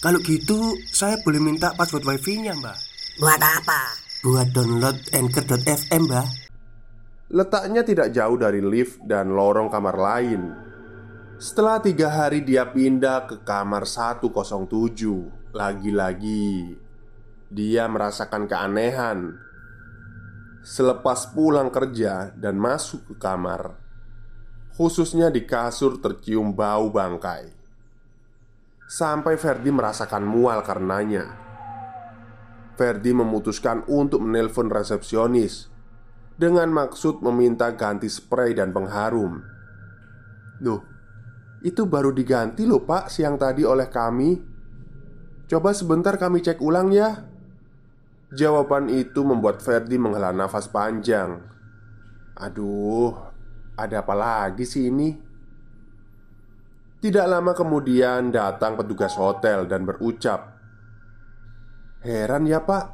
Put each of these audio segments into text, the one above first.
Kalau gitu, saya boleh minta password wifi-nya, Mbak. Buat apa? Buat download Anchor.fm, Mbak. Letaknya tidak jauh dari lift dan lorong kamar lain. Setelah tiga hari dia pindah ke kamar 107 Lagi-lagi Dia merasakan keanehan Selepas pulang kerja dan masuk ke kamar Khususnya di kasur tercium bau bangkai Sampai Ferdi merasakan mual karenanya. Ferdi memutuskan untuk menelpon resepsionis Dengan maksud meminta ganti spray dan pengharum. Duh, itu baru diganti loh pak siang tadi oleh kami. Coba sebentar kami cek ulang ya. Jawaban itu membuat Ferdi menghela nafas panjang. Aduh, ada apa lagi sih ini? Tidak lama kemudian datang petugas hotel dan berucap Heran ya pak.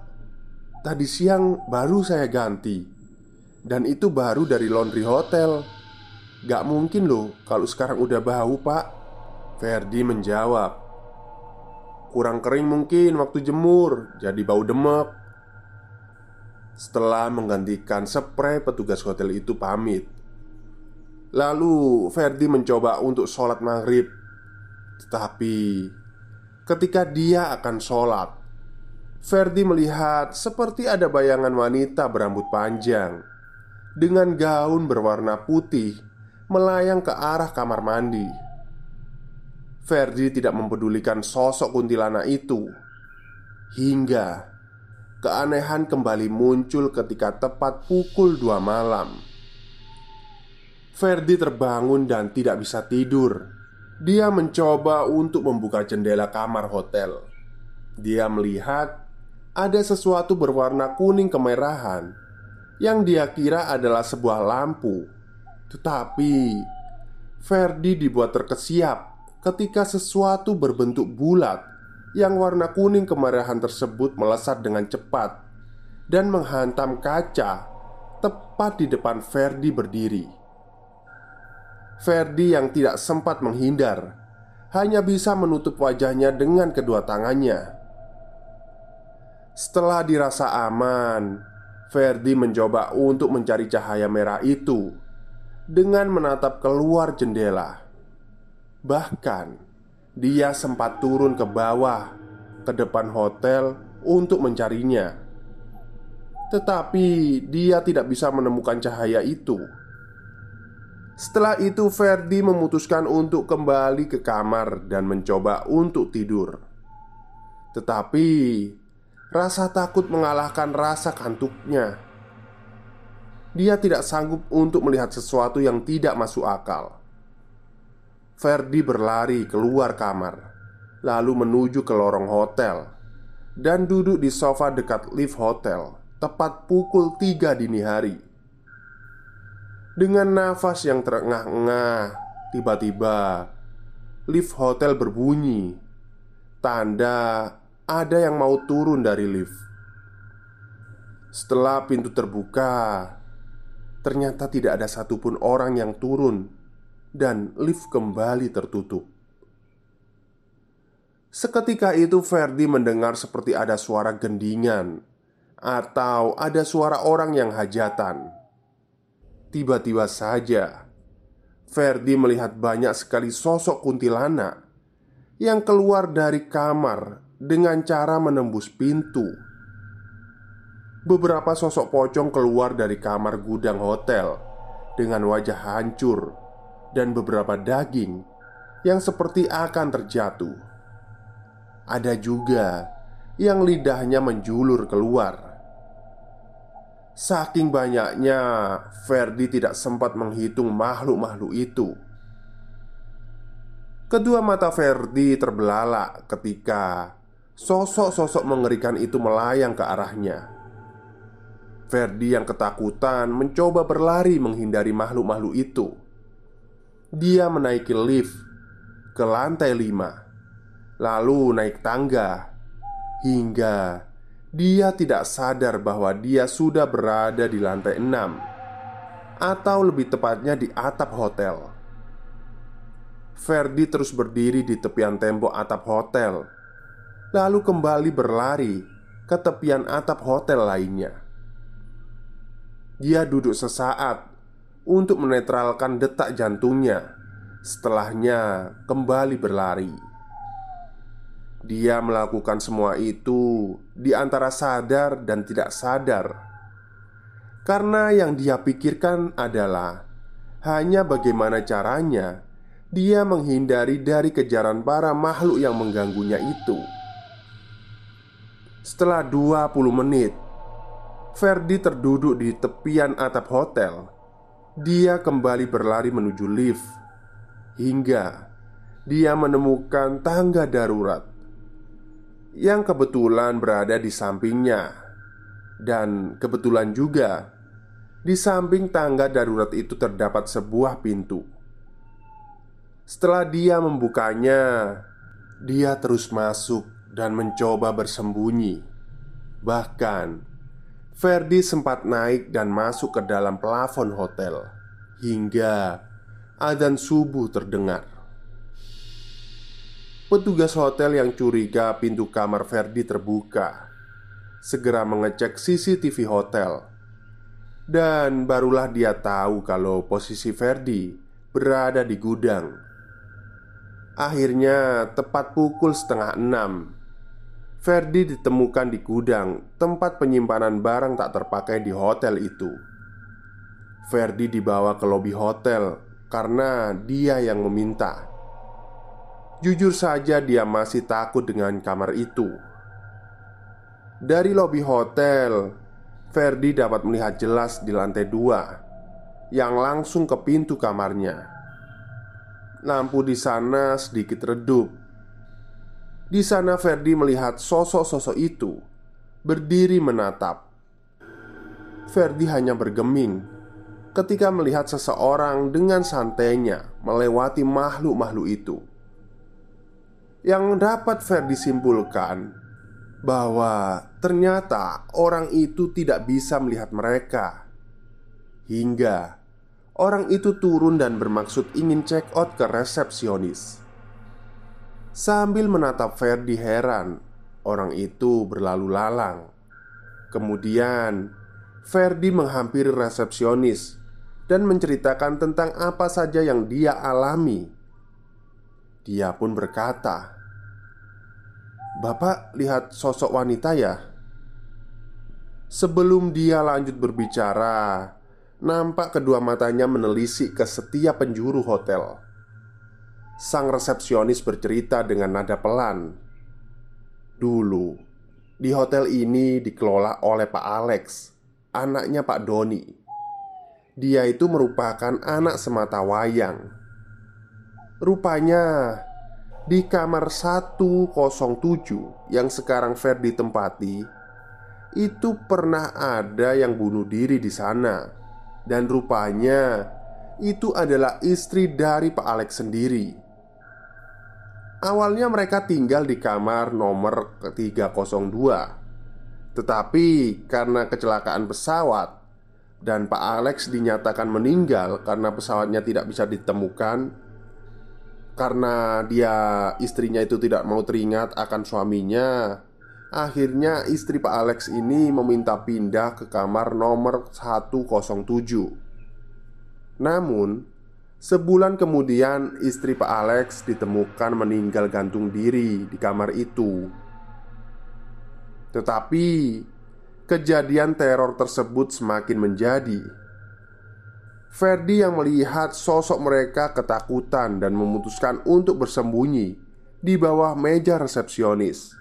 Tadi siang baru saya ganti. Dan itu baru dari laundry hotel. Gak mungkin loh kalau sekarang udah bau pak Ferdi menjawab. Kurang kering mungkin waktu jemur Jadi bau demek. Setelah menggantikan spray Petugas hotel itu pamit Lalu Ferdi mencoba untuk sholat maghrib Tetapi Ketika dia akan sholat Ferdi melihat seperti ada bayangan wanita berambut panjang Dengan gaun berwarna putih melayang ke arah kamar mandi. Ferdi tidak mempedulikan sosok kuntilanak itu hingga keanehan kembali muncul ketika tepat pukul dua malam. Ferdi terbangun dan tidak bisa tidur. Dia mencoba untuk membuka jendela kamar hotel. Dia melihat ada sesuatu berwarna kuning kemerahan yang dia kira adalah sebuah lampu tetapi Ferdi dibuat terkesiap ketika sesuatu berbentuk bulat yang warna kuning kemerahan tersebut melesat dengan cepat dan menghantam kaca tepat di depan Ferdi berdiri. Ferdi yang tidak sempat menghindar hanya bisa menutup wajahnya dengan kedua tangannya. Setelah dirasa aman, Ferdi mencoba untuk mencari cahaya merah itu dengan menatap keluar jendela. Bahkan, dia sempat turun ke bawah ke depan hotel untuk mencarinya, tetapi dia tidak bisa menemukan cahaya itu. Setelah itu, Ferdi memutuskan untuk kembali ke kamar dan mencoba untuk tidur, tetapi rasa takut mengalahkan rasa kantuknya. Dia tidak sanggup untuk melihat sesuatu yang tidak masuk akal. Ferdi berlari keluar kamar, lalu menuju ke lorong hotel dan duduk di sofa dekat lift hotel tepat pukul 3 dini hari. Dengan nafas yang terengah-engah, tiba-tiba lift hotel berbunyi, tanda ada yang mau turun dari lift. Setelah pintu terbuka, Ternyata tidak ada satupun orang yang turun Dan lift kembali tertutup Seketika itu Ferdi mendengar seperti ada suara gendingan Atau ada suara orang yang hajatan Tiba-tiba saja Ferdi melihat banyak sekali sosok kuntilanak Yang keluar dari kamar dengan cara menembus pintu Beberapa sosok pocong keluar dari kamar gudang hotel dengan wajah hancur dan beberapa daging yang seperti akan terjatuh. Ada juga yang lidahnya menjulur keluar. Saking banyaknya, Ferdi tidak sempat menghitung makhluk-makhluk itu. Kedua mata Ferdi terbelalak ketika sosok-sosok mengerikan itu melayang ke arahnya. Ferdi yang ketakutan mencoba berlari menghindari makhluk-makhluk itu. Dia menaiki lift ke lantai lima, lalu naik tangga hingga dia tidak sadar bahwa dia sudah berada di lantai enam, atau lebih tepatnya di atap hotel. Ferdi terus berdiri di tepian tembok atap hotel, lalu kembali berlari ke tepian atap hotel lainnya. Dia duduk sesaat untuk menetralkan detak jantungnya. Setelahnya, kembali berlari. Dia melakukan semua itu di antara sadar dan tidak sadar, karena yang dia pikirkan adalah hanya bagaimana caranya dia menghindari dari kejaran para makhluk yang mengganggunya itu. Setelah 20 menit, Ferdi terduduk di tepian atap hotel. Dia kembali berlari menuju lift hingga dia menemukan tangga darurat yang kebetulan berada di sampingnya, dan kebetulan juga di samping tangga darurat itu terdapat sebuah pintu. Setelah dia membukanya, dia terus masuk dan mencoba bersembunyi. Bahkan, Ferdi sempat naik dan masuk ke dalam plafon hotel hingga adzan subuh terdengar. Petugas hotel yang curiga pintu kamar Ferdi terbuka. Segera mengecek CCTV hotel. Dan barulah dia tahu kalau posisi Ferdi berada di gudang. Akhirnya tepat pukul setengah enam Ferdi ditemukan di gudang Tempat penyimpanan barang tak terpakai di hotel itu. Ferdi dibawa ke lobi hotel Karena dia yang meminta Jujur saja, dia masih takut dengan kamar itu. Dari lobi hotel, Ferdi dapat melihat jelas di lantai dua yang langsung ke pintu kamarnya. Lampu di sana sedikit redup. Di sana, Ferdi melihat sosok-sosok itu berdiri menatap. Ferdi hanya bergeming ketika melihat seseorang dengan santainya melewati makhluk-makhluk itu yang dapat Ferdi simpulkan bahwa ternyata orang itu tidak bisa melihat mereka hingga orang itu turun dan bermaksud ingin check out ke resepsionis. Sambil menatap Ferdi heran, orang itu berlalu lalang. Kemudian, Ferdi menghampiri resepsionis dan menceritakan tentang apa saja yang dia alami. Dia pun berkata, Bapak lihat sosok wanita ya? Sebelum dia lanjut berbicara, nampak kedua matanya menelisik ke setiap penjuru hotel. Sang resepsionis bercerita dengan nada pelan. Dulu, di hotel ini dikelola oleh Pak Alex, anaknya Pak Doni. Dia itu merupakan anak semata wayang. Rupanya di kamar 107 yang sekarang Ferdi tempati Itu pernah ada yang bunuh diri di sana. Dan rupanya itu adalah istri dari Pak Alex sendiri. Awalnya mereka tinggal di kamar nomor 302 Tetapi karena kecelakaan pesawat Dan Pak Alex dinyatakan meninggal karena pesawatnya tidak bisa ditemukan karena dia istrinya itu tidak mau teringat akan suaminya Akhirnya istri Pak Alex ini meminta pindah ke kamar nomor 107 Namun Sebulan kemudian istri Pak Alex ditemukan meninggal gantung diri di kamar itu. Tetapi Kejadian teror tersebut semakin menjadi Ferdi yang melihat sosok mereka ketakutan dan memutuskan untuk bersembunyi di bawah meja resepsionis.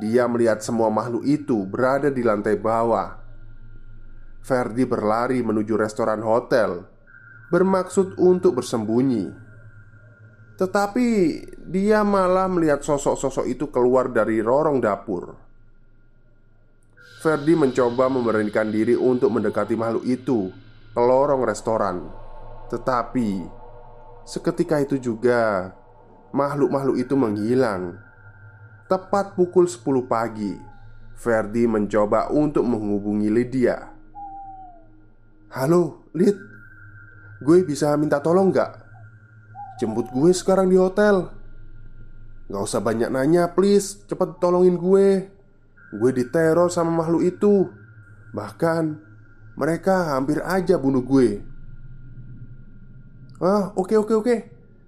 Dia melihat semua makhluk itu berada di lantai bawah. Ferdi berlari menuju restoran hotel, bermaksud untuk bersembunyi. Tetapi dia malah melihat sosok-sosok itu keluar dari lorong dapur. Ferdi mencoba memberanikan diri untuk mendekati makhluk itu ke lorong restoran. Tetapi seketika itu juga makhluk-makhluk itu menghilang. Tepat pukul 10 pagi, Ferdi mencoba untuk menghubungi Lydia. Halo, Lid. Gue bisa minta tolong gak? Jemput gue sekarang di hotel Gak usah banyak nanya please Cepet tolongin gue Gue diteror sama makhluk itu Bahkan Mereka hampir aja bunuh gue. Ah oke oke oke.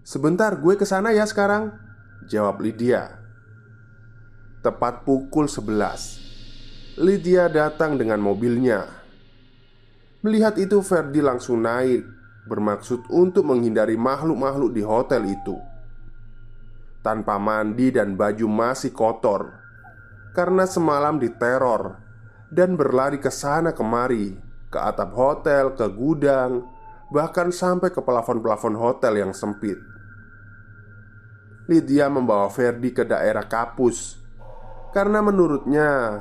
Sebentar gue ke sana ya sekarang Jawab Lydia. Tepat pukul 11 Lydia datang dengan mobilnya. Melihat itu Ferdi langsung naik bermaksud untuk menghindari makhluk-makhluk di hotel itu. Tanpa mandi dan baju masih kotor karena semalam diteror dan berlari ke sana kemari, ke atap hotel, ke gudang, bahkan sampai ke plafon-plafon hotel yang sempit. Lydia membawa Ferdi ke daerah Kapus karena menurutnya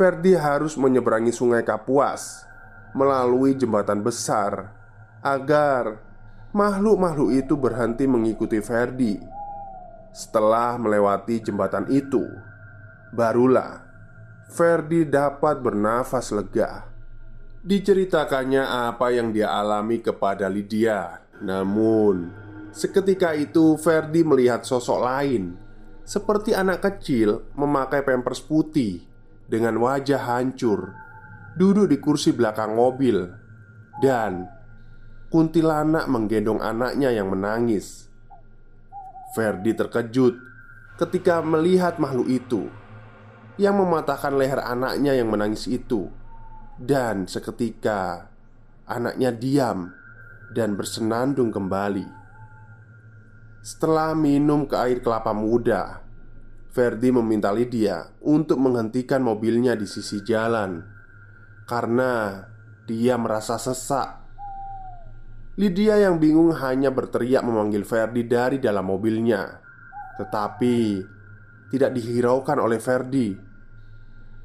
Ferdi harus menyeberangi Sungai Kapuas melalui jembatan besar agar makhluk-makhluk itu berhenti mengikuti Ferdi. Setelah melewati jembatan itu, barulah Ferdi dapat bernafas lega. Diceritakannya apa yang dia alami kepada Lydia. Namun, seketika itu Ferdi melihat sosok lain seperti anak kecil memakai pampers putih dengan wajah hancur, duduk di kursi belakang mobil dan kuntilanak menggendong anaknya yang menangis. Ferdi terkejut ketika melihat makhluk itu yang mematahkan leher anaknya yang menangis itu, dan seketika anaknya diam dan bersenandung kembali. Setelah minum ke air kelapa muda, Ferdi meminta Lydia untuk menghentikan mobilnya di sisi jalan karena dia merasa sesak Lydia yang bingung hanya berteriak memanggil Ferdi dari dalam mobilnya Tetapi Tidak dihiraukan oleh Ferdi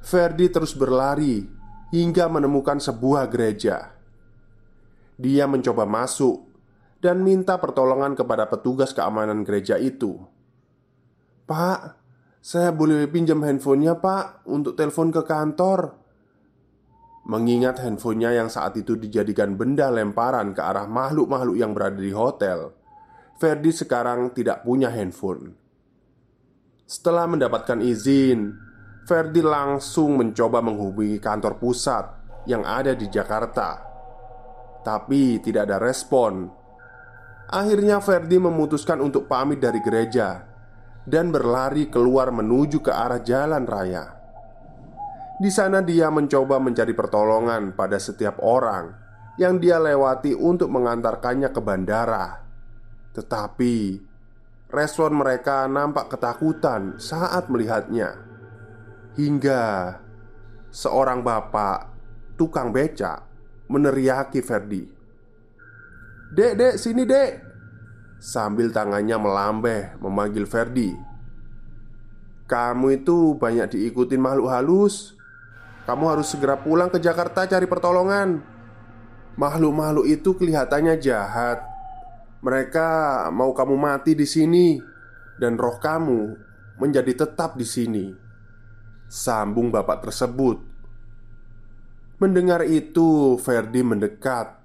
Ferdi terus berlari Hingga menemukan sebuah gereja. Dia mencoba masuk Dan minta pertolongan kepada petugas keamanan gereja itu. Pak, saya boleh pinjam handphonenya pak Untuk telepon ke kantor? Mengingat handphonenya yang saat itu dijadikan benda lemparan ke arah makhluk-makhluk yang berada di hotel Ferdi sekarang tidak punya handphone. Setelah mendapatkan izin Ferdi langsung mencoba menghubungi kantor pusat yang ada di Jakarta Tapi tidak ada respon Akhirnya Ferdi memutuskan untuk pamit dari gereja Dan berlari keluar menuju ke arah jalan raya di sana dia mencoba mencari pertolongan pada setiap orang yang dia lewati untuk mengantarkannya ke bandara. Tetapi respon mereka nampak ketakutan saat melihatnya. Hingga seorang bapak tukang beca meneriaki Ferdi. "Dek, dek, sini, Dek." Sambil tangannya melambeh memanggil Ferdi. "Kamu itu banyak diikutin makhluk halus." Kamu harus segera pulang ke Jakarta cari pertolongan. Makhluk-makhluk itu kelihatannya jahat. Mereka mau kamu mati di sini dan roh kamu menjadi tetap di sini. Sambung bapak tersebut. Mendengar itu, Ferdi mendekat.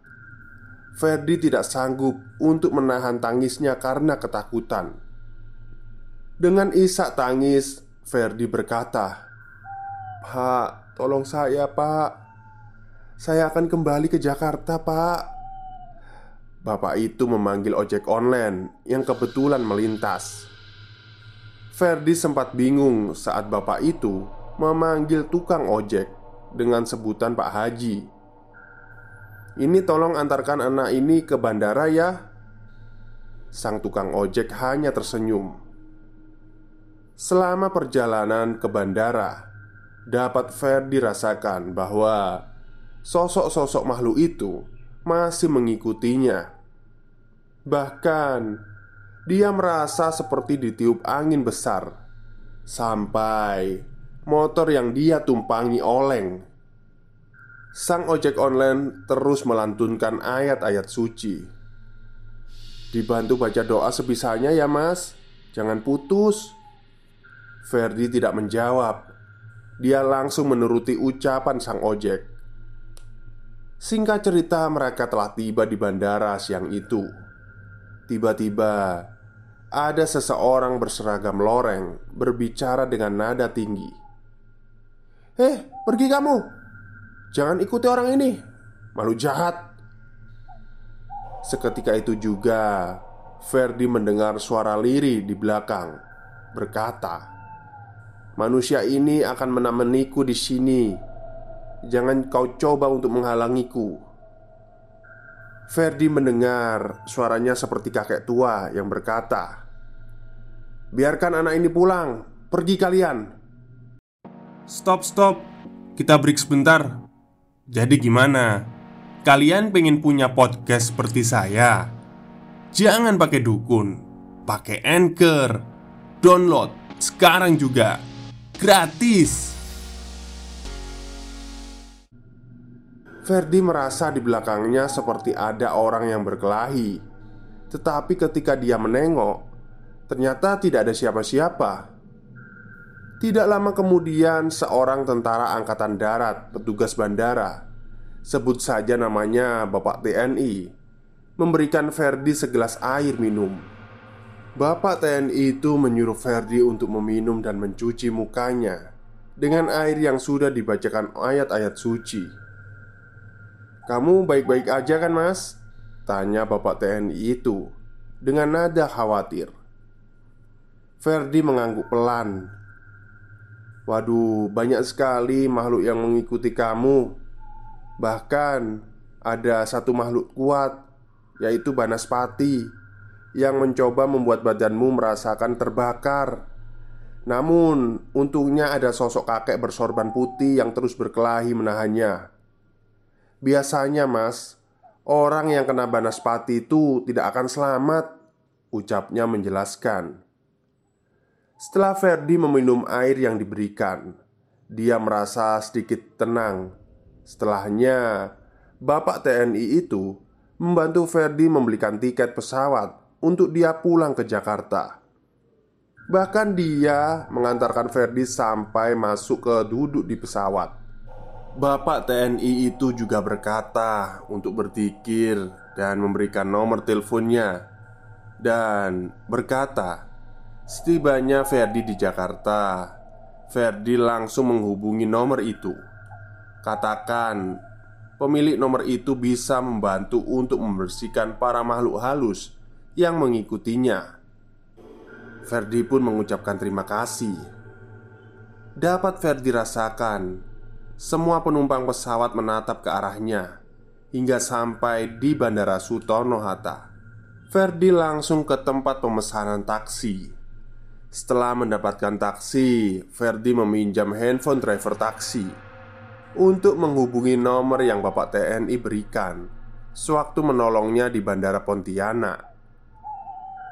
Ferdi tidak sanggup untuk menahan tangisnya karena ketakutan. Dengan isak tangis, Ferdi berkata, "Pak, Tolong saya pak Saya akan kembali ke Jakarta pak Bapak itu memanggil ojek online yang kebetulan melintas Ferdi sempat bingung saat bapak itu memanggil tukang ojek dengan sebutan Pak Haji. Ini tolong antarkan anak ini ke bandara ya. Sang tukang ojek hanya tersenyum. Selama perjalanan ke bandara dapat fair dirasakan bahwa sosok-sosok makhluk itu masih mengikutinya. Bahkan Dia merasa seperti ditiup angin besar Sampai motor yang dia tumpangi oleng. Sang ojek online terus melantunkan ayat-ayat suci. Dibantu baca doa sebisanya ya mas. Jangan putus. Ferdi tidak menjawab. Dia langsung menuruti ucapan sang ojek. Singkat cerita mereka telah tiba di bandara siang itu. Tiba-tiba ada seseorang berseragam loreng berbicara dengan nada tinggi. "Eh, pergi kamu! Jangan ikuti orang ini, malu jahat!" Seketika itu juga Ferdi mendengar suara liri di belakang berkata, "Manusia ini akan menemaniku di sini. Jangan kau coba untuk menghalangiku." Ferdi mendengar suaranya seperti kakek tua yang berkata, "Biarkan anak ini pulang, pergi kalian." Stop, stop. Kita break sebentar. Jadi gimana? Kalian pengen punya podcast seperti saya? Jangan pakai dukun, pakai Anchor. Download sekarang juga. Gratis. Ferdi merasa di belakangnya seperti ada orang yang berkelahi. Tetapi ketika dia menengok, ternyata tidak ada siapa-siapa. Tidak lama kemudian, seorang tentara angkatan darat, petugas bandara, sebut saja namanya Bapak TNI, memberikan Ferdi segelas air minum. Bapak TNI itu menyuruh Ferdi untuk meminum dan mencuci mukanya dengan air yang sudah dibacakan ayat-ayat suci. Kamu baik-baik aja kan mas? Tanya bapak TNI itu Dengan nada khawatir Ferdi mengangguk pelan Waduh, banyak sekali makhluk yang mengikuti kamu. Bahkan ada satu makhluk kuat Yaitu Banaspati Yang mencoba membuat badanmu merasakan terbakar. Namun, untungnya ada sosok kakek bersorban putih yang terus berkelahi menahannya. Biasanya mas Orang yang kena banaspati itu tidak akan selamat Ucapnya menjelaskan Setelah Ferdi meminum air yang diberikan Dia merasa sedikit tenang. Setelahnya Bapak TNI itu Membantu Ferdi membelikan tiket pesawat Untuk dia pulang ke Jakarta. Bahkan dia mengantarkan Ferdi sampai masuk ke duduk di pesawat. Bapak TNI itu juga berkata untuk berzikir dan memberikan nomor teleponnya Dan berkata Setibanya Ferdi di Jakarta Ferdi langsung menghubungi nomor itu Katakan Pemilik nomor itu bisa membantu untuk membersihkan para makhluk halus yang mengikutinya Ferdi pun mengucapkan terima kasih Dapat Ferdi rasakan semua penumpang pesawat menatap ke arahnya hingga sampai di Bandara Sutono-Hatta. Ferdi langsung ke tempat pemesanan taksi. Setelah mendapatkan taksi, Ferdi meminjam handphone driver taksi untuk menghubungi nomor yang Bapak TNI berikan sewaktu menolongnya di Bandara Pontianak.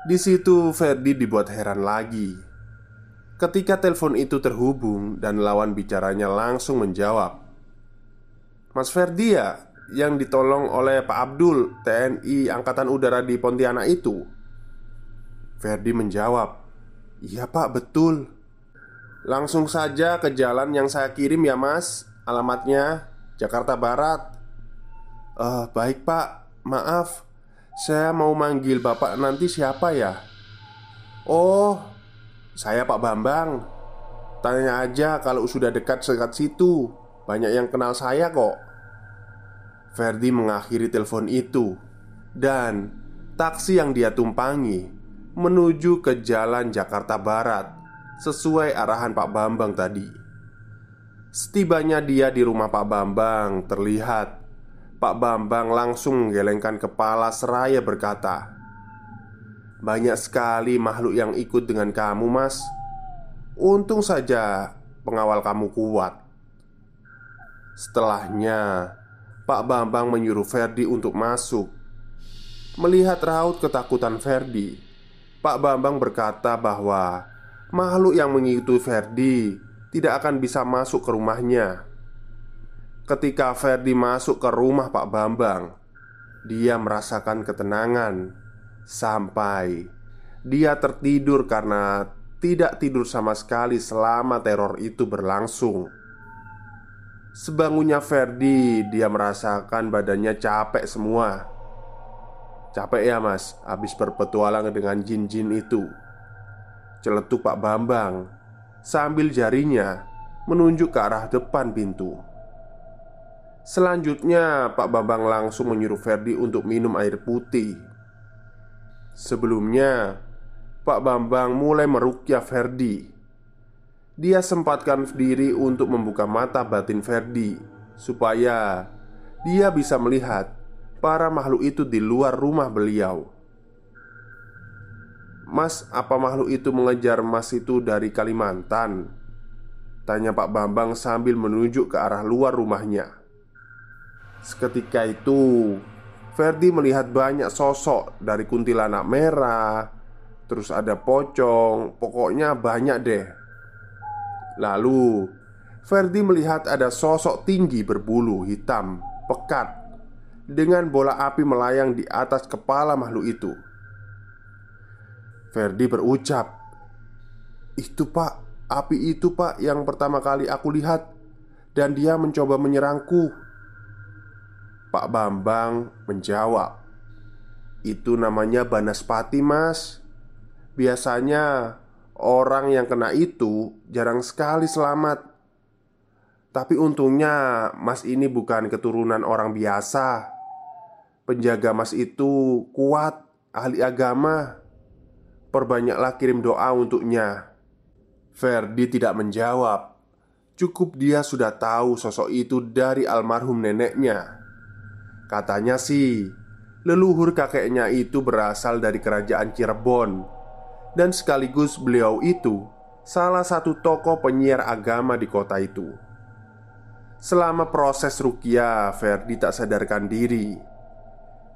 Di situ Ferdi dibuat heran lagi Ketika telepon itu terhubung dan lawan bicaranya langsung menjawab Mas Ferdi ya yang ditolong oleh Pak Abdul TNI Angkatan Udara di Pontianak itu Ferdi menjawab Iya pak betul. Langsung saja ke jalan yang saya kirim ya mas. Alamatnya Jakarta Barat. Uh, baik pak. Maaf Saya mau manggil bapak nanti siapa ya? Oh saya Pak Bambang. Tanya aja kalau sudah dekat sekat situ. Banyak yang kenal saya kok. Ferdi mengakhiri telepon itu. Dan taksi yang dia tumpangi Menuju ke jalan Jakarta Barat Sesuai arahan Pak Bambang tadi Setibanya dia di rumah Pak Bambang Terlihat Pak Bambang langsung menggelengkan kepala seraya berkata banyak sekali makhluk yang ikut dengan kamu, Mas. Untung saja pengawal kamu kuat. Setelahnya, Pak Bambang menyuruh Ferdi untuk masuk. Melihat raut ketakutan Ferdi, Pak Bambang berkata bahwa makhluk yang mengikuti Ferdi tidak akan bisa masuk ke rumahnya. Ketika Ferdi masuk ke rumah Pak Bambang, dia merasakan ketenangan sampai dia tertidur karena tidak tidur sama sekali selama teror itu berlangsung. Sebangunnya Ferdi, dia merasakan badannya capek semua. Capek ya mas, habis berpetualang dengan jin-jin itu. Celetuk Pak Bambang sambil jarinya menunjuk ke arah depan pintu. Selanjutnya, Pak Bambang langsung menyuruh Ferdi untuk minum air putih. Sebelumnya, Pak Bambang mulai merukyah Ferdi. Dia sempatkan diri untuk membuka mata batin Ferdi supaya dia bisa melihat para makhluk itu di luar rumah beliau. Mas, apa makhluk itu mengejar Mas itu dari Kalimantan? Tanya Pak Bambang sambil menunjuk ke arah luar rumahnya. Seketika itu, Ferdi melihat banyak sosok dari kuntilanak merah, Terus ada pocong Pokoknya banyak deh Lalu Ferdi melihat ada sosok tinggi berbulu hitam Pekat Dengan bola api melayang di atas kepala makhluk itu. Ferdi berucap Itu pak. Api itu pak yang pertama kali aku lihat. Dan dia mencoba menyerangku. Pak Bambang menjawab Itu namanya Banaspati mas. Biasanya orang yang kena itu jarang sekali selamat. Tapi untungnya Mas ini bukan keturunan orang biasa. Penjaga Mas itu kuat, ahli agama. Perbanyaklah kirim doa untuknya. Ferdi tidak menjawab. Cukup dia sudah tahu sosok itu dari almarhum neneknya. Katanya sih, leluhur kakeknya itu berasal dari kerajaan Cirebon dan sekaligus beliau itu salah satu tokoh penyiar agama di kota itu. Selama proses rukia, Ferdi tak sadarkan diri.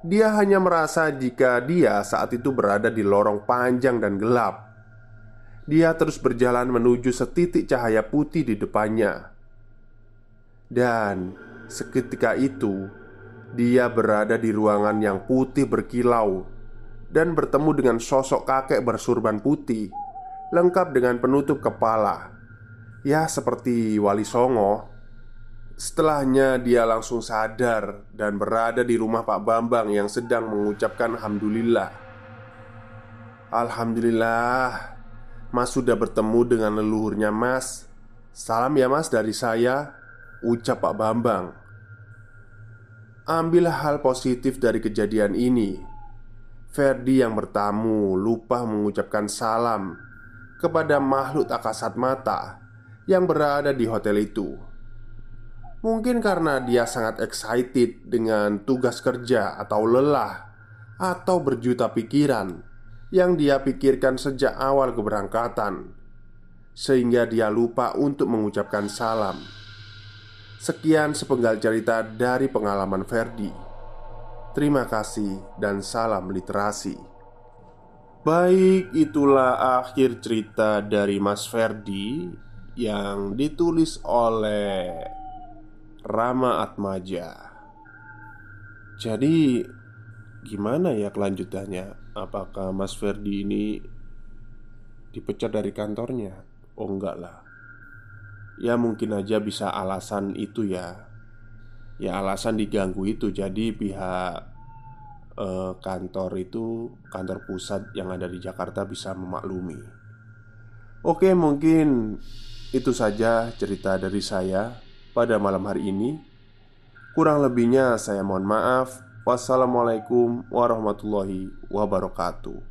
Dia hanya merasa jika dia saat itu berada di lorong panjang dan gelap. Dia terus berjalan menuju setitik cahaya putih di depannya. Dan seketika itu, dia berada di ruangan yang putih berkilau dan bertemu dengan sosok kakek bersurban putih, lengkap dengan penutup kepala, ya seperti Wali Songo. Setelahnya, dia langsung sadar dan berada di rumah Pak Bambang yang sedang mengucapkan "Alhamdulillah". Alhamdulillah, Mas sudah bertemu dengan leluhurnya Mas. Salam ya Mas dari saya, ucap Pak Bambang. Ambillah hal positif dari kejadian ini Ferdi yang bertamu lupa mengucapkan salam kepada makhluk tak kasat mata yang berada di hotel itu. Mungkin karena dia sangat excited dengan tugas kerja atau lelah atau berjuta pikiran yang dia pikirkan sejak awal keberangkatan, sehingga dia lupa untuk mengucapkan salam. Sekian sepenggal cerita dari pengalaman Ferdi. Terima kasih dan salam literasi. Baik, itulah akhir cerita dari Mas Ferdi yang ditulis oleh Rama Atmaja. Jadi, gimana ya kelanjutannya? Apakah Mas Ferdi ini dipecat dari kantornya? Oh, enggak lah. Ya, mungkin aja bisa alasan itu ya ya alasan diganggu itu jadi pihak eh, kantor itu kantor pusat yang ada di Jakarta bisa memaklumi. Oke, mungkin itu saja cerita dari saya pada malam hari ini. Kurang lebihnya saya mohon maaf. Wassalamualaikum warahmatullahi wabarakatuh.